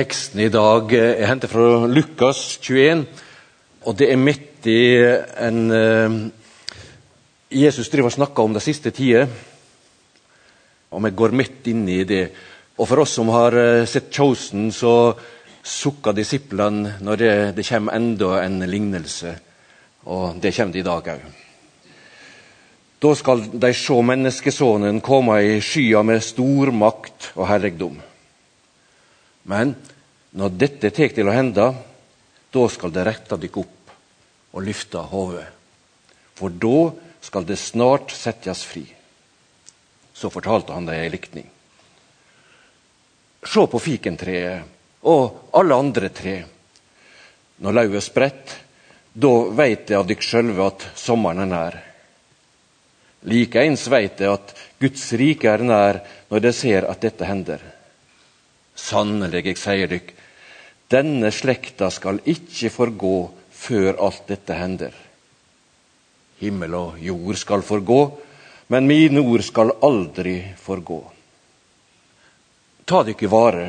Teksten i dag er hentet fra Lukas 21, og det er midt i en uh, Jesus driver og snakker om de siste tider, og vi går midt inn i det. Og for oss som har uh, sett Chosen, så sukker disiplene når det, det kommer enda en lignelse. Og det kommer det i dag òg. Da skal de se menneskesonen komme i skya med stor makt og herregdom. Men når dette tar til å hende, da skal det rette dykk opp og løfte hodet. For da skal det snart settes fri. Så fortalte han dem ei likning. Se på fikentreet og alle andre tre. Når lauvet spredt, da veit de av dykk sjølve at sommeren er nær. Likeens veit de at Guds rike er nær når de ser at dette hender. Sannelig, jeg sier dykk, denne slekta skal ikke forgå før alt dette hender. Himmel og jord skal forgå, men mine ord skal aldri forgå. Ta dykk i vare,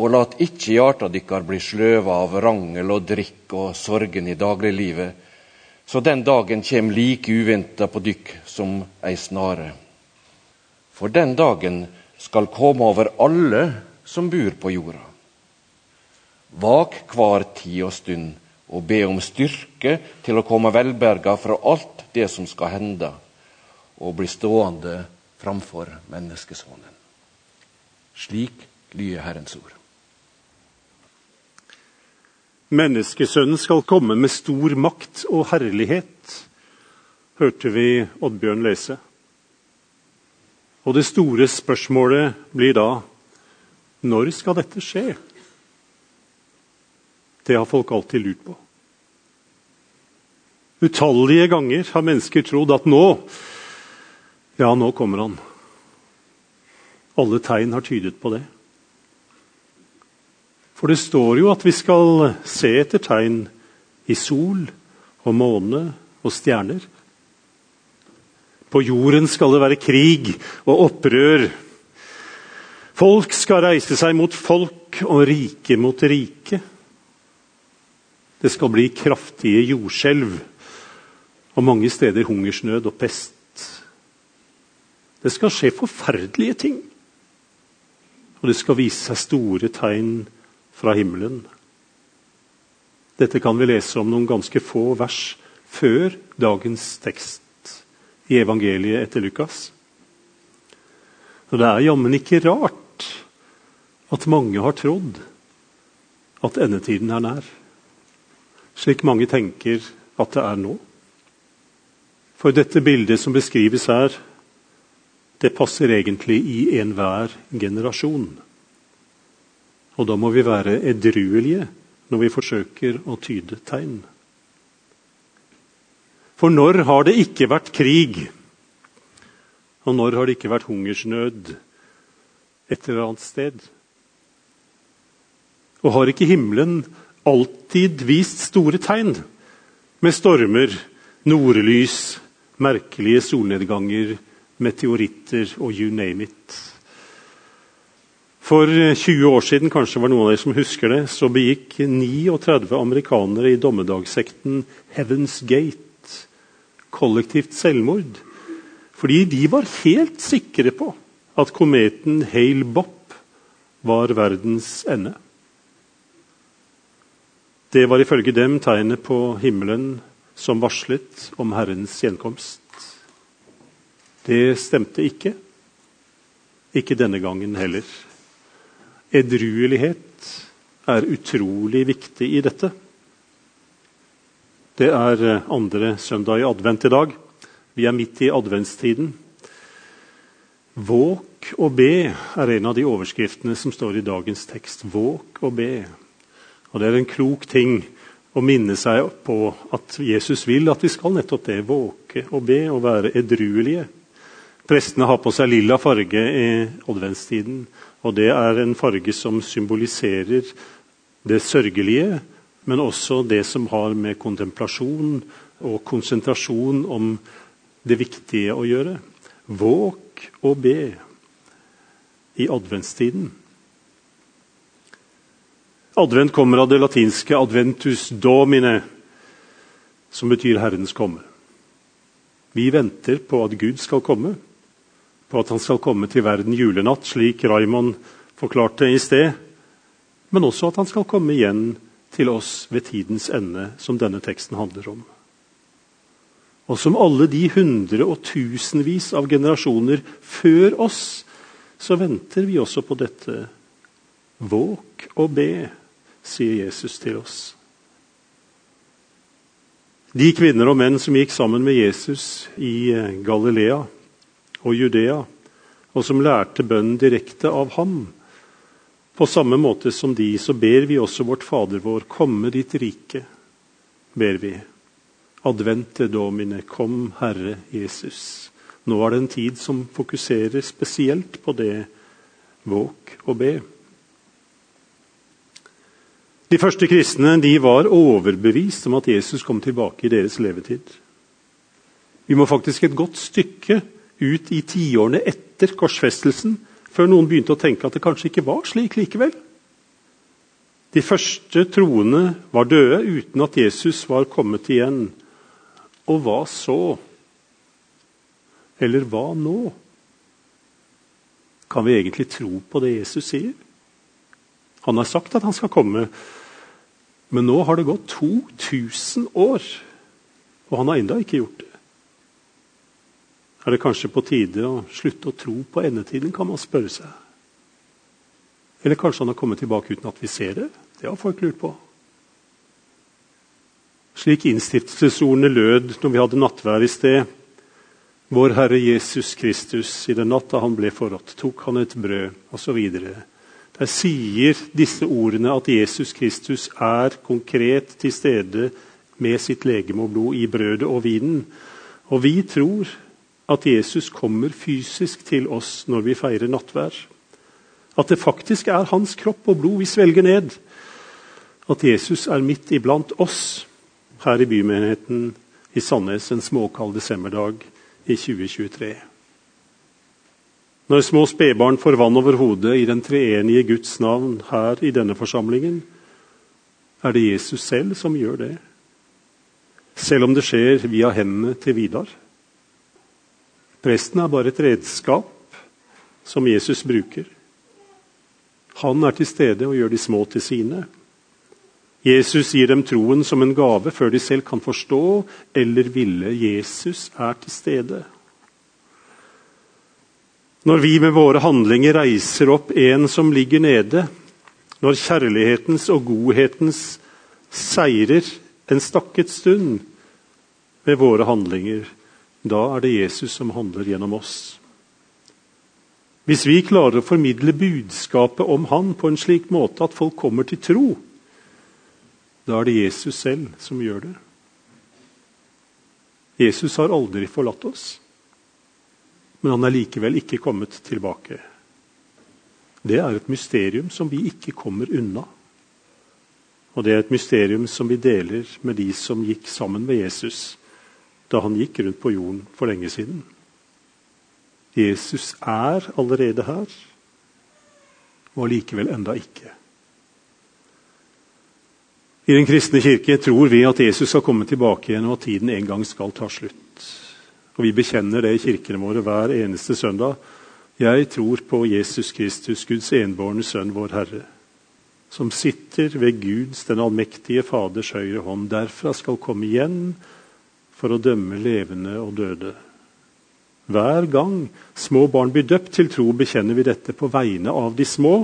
og lat ikke hjarta dykkar bli sløva av rangel og drikk og sorgen i dagliglivet, så den dagen kjem like uventa på dykk som ei snare. For den dagen skal komme over alle som bor på jorda. Vak hver tid og stund og be om styrke til å komme velberga fra alt det som skal hende, og bli stående framfor menneskesonen. Slik lyder Herrens ord. Menneskesønnen skal komme med stor makt og herlighet, hørte vi Oddbjørn lese. Og det store spørsmålet blir da når skal dette skje? Det har folk alltid lurt på. Utallige ganger har mennesker trodd at nå Ja, nå kommer han. Alle tegn har tydet på det. For det står jo at vi skal se etter tegn i sol og måne og stjerner. På jorden skal det være krig og opprør Folk skal reise seg mot folk og rike mot rike. Det skal bli kraftige jordskjelv og mange steder hungersnød og pest. Det skal skje forferdelige ting. Og det skal vise seg store tegn fra himmelen. Dette kan vi lese om noen ganske få vers før dagens tekst i evangeliet etter Lukas. Og det er jammen ikke rart at mange har trodd at endetiden er nær. Slik mange tenker at det er nå. For dette bildet som beskrives her, det passer egentlig i enhver generasjon. Og da må vi være edruelige når vi forsøker å tyde tegn. For når har det ikke vært krig? Og når har det ikke vært hungersnød et eller annet sted? Og har ikke himmelen alltid vist store tegn? Med stormer, nordlys, merkelige solnedganger, meteoritter og you name it. For 20 år siden kanskje var noen av dere som husker det, så begikk 39 amerikanere i dommedagssekten Heaven's Gate kollektivt selvmord. Fordi de var helt sikre på at kometen Hale Bopp var verdens ende. Det var ifølge dem tegnet på himmelen som varslet om Herrens gjenkomst. Det stemte ikke. Ikke denne gangen heller. Edruelighet er utrolig viktig i dette. Det er andre søndag i advent i dag. Vi er midt i adventstiden. Våk og be er en av de overskriftene som står i dagens tekst. Våk og be. Og Det er en klok ting å minne seg på at Jesus vil at vi skal nettopp det. Våke og be og være edruelige. Prestene har på seg lilla farge i adventstiden. Og det er en farge som symboliserer det sørgelige, men også det som har med kontemplasjon og konsentrasjon om det viktige å gjøre. Våk og be i adventstiden. Advent kommer av det latinske 'adventus domine', som betyr Herrens komme. Vi venter på at Gud skal komme, på at han skal komme til verden julenatt, slik Raymond forklarte i sted, men også at han skal komme igjen til oss ved tidens ende, som denne teksten handler om. Og som alle de hundre og tusenvis av generasjoner før oss, så venter vi også på dette. Våk og be, sier Jesus til oss. De kvinner og menn som gikk sammen med Jesus i Galilea og Judea, og som lærte bønnen direkte av ham, på samme måte som de, så ber vi også vårt Fader vår, komme ditt rike, ber vi. Advente Domine, kom Herre Jesus. Nå er det en tid som fokuserer spesielt på det. Våk og be. De første kristne de var overbevist om at Jesus kom tilbake i deres levetid. Vi må faktisk et godt stykke ut i tiårene etter korsfestelsen før noen begynte å tenke at det kanskje ikke var slik likevel. De første troende var døde uten at Jesus var kommet igjen. Og hva så? Eller hva nå? Kan vi egentlig tro på det Jesus sier? Han har sagt at han skal komme, men nå har det gått 2000 år, og han har ennå ikke gjort det. Er det kanskje på tide å slutte å tro på endetiden, kan man spørre seg. Eller kanskje han har kommet tilbake uten at vi ser det? Det har folk lurt på. Slik innstiftelsesordene lød når vi hadde nattvær i sted. Vår Herre Jesus Kristus, i den natta han ble forrådt, tok han et brød, osv. Der sier disse ordene at Jesus Kristus er konkret til stede med sitt legeme og blod i brødet og vinen. Og vi tror at Jesus kommer fysisk til oss når vi feirer nattvær. At det faktisk er hans kropp og blod vi svelger ned. At Jesus er midt iblant oss her i bymenigheten i Sandnes en småkald desemberdag i 2023. Når små spedbarn får vann over hodet i den treenige Guds navn her i denne forsamlingen, er det Jesus selv som gjør det. Selv om det skjer via hendene til Vidar. Presten er bare et redskap som Jesus bruker. Han er til stede og gjør de små til sine. Jesus gir dem troen som en gave før de selv kan forstå eller ville. Jesus er til stede. Når vi med våre handlinger reiser opp en som ligger nede, når kjærlighetens og godhetens seirer en stakket stund med våre handlinger, da er det Jesus som handler gjennom oss. Hvis vi klarer å formidle budskapet om Han på en slik måte at folk kommer til tro, da er det Jesus selv som gjør det. Jesus har aldri forlatt oss, men han er likevel ikke kommet tilbake. Det er et mysterium som vi ikke kommer unna. Og det er et mysterium som vi deler med de som gikk sammen med Jesus da han gikk rundt på jorden for lenge siden. Jesus er allerede her, og likevel enda ikke. I Den kristne kirke tror vi at Jesus skal komme tilbake igjen, og at tiden en gang skal ta slutt. Og Vi bekjenner det i kirkene våre hver eneste søndag. Jeg tror på Jesus Kristus, Guds enbårne sønn, vår Herre, som sitter ved Guds, den allmektige Faders høyre hånd. Derfra skal komme igjen for å dømme levende og døde. Hver gang små barn blir døpt til tro, bekjenner vi dette på vegne av de små.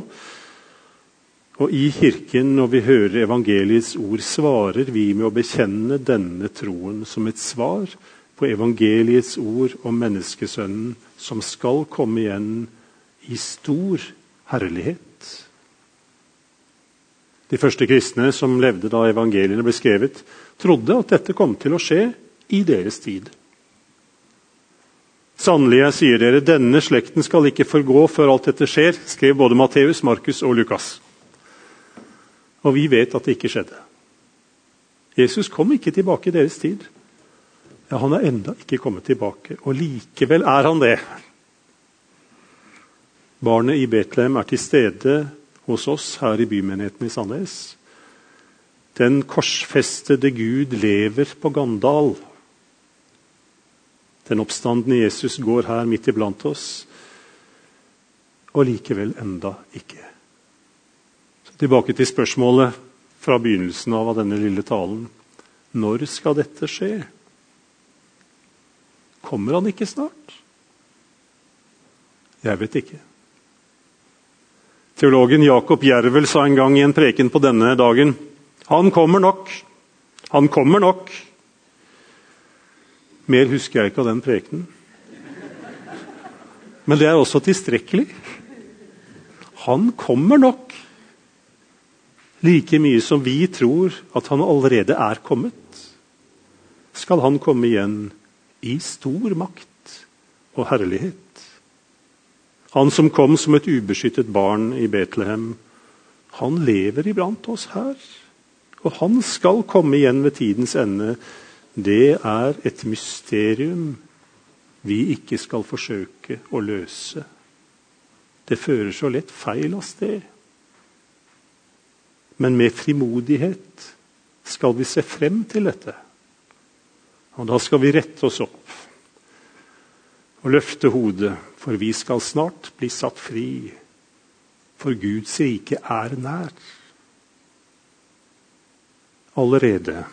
Og i Kirken, når vi hører evangeliets ord, svarer vi med å bekjenne denne troen som et svar på evangeliets ord om menneskesønnen som skal komme igjen i stor herlighet. De første kristne som levde da evangeliene ble skrevet, trodde at dette kom til å skje i deres tid. Sannelig, jeg sier dere, denne slekten skal ikke forgå før alt dette skjer, skrev både Matteus, Markus og Lukas. Og vi vet at det ikke skjedde. Jesus kom ikke tilbake i deres tid. Ja, Han er enda ikke kommet tilbake, og likevel er han det. Barnet i Betlehem er til stede hos oss her i bymenigheten i Sandnes. Den korsfestede Gud lever på Gandal. Den oppstandende Jesus går her midt iblant oss, og likevel enda ikke. Så tilbake til spørsmålet fra begynnelsen av denne lille talen. Når skal dette skje? Kommer han ikke snart? Jeg vet ikke. Teologen Jakob Jervel sa en gang i en preken på denne dagen han kommer nok. Han kommer nok. Mer husker jeg ikke av den prekenen. Men det er også tilstrekkelig. Han kommer nok. Like mye som vi tror at han allerede er kommet, skal han komme igjen i stor makt og herlighet. Han som kom som et ubeskyttet barn i Betlehem, han lever iblant oss her. Og han skal komme igjen ved tidens ende. Det er et mysterium vi ikke skal forsøke å løse. Det fører så lett feil av sted. Men med frimodighet skal vi se frem til dette. Og da skal vi rette oss opp og løfte hodet, for vi skal snart bli satt fri. For Guds rike er nær allerede,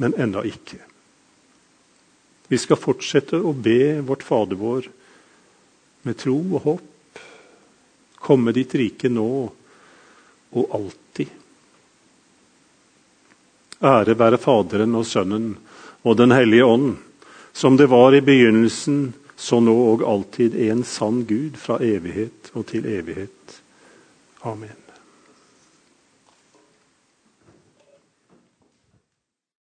men ennå ikke. Vi skal fortsette å be vårt Fader vår med tro og håp. Komme ditt rike nå og alltid. Ære være Faderen og Sønnen og Den hellige ånd, som det var i begynnelsen, så nå og alltid en sann Gud fra evighet og til evighet. Amen.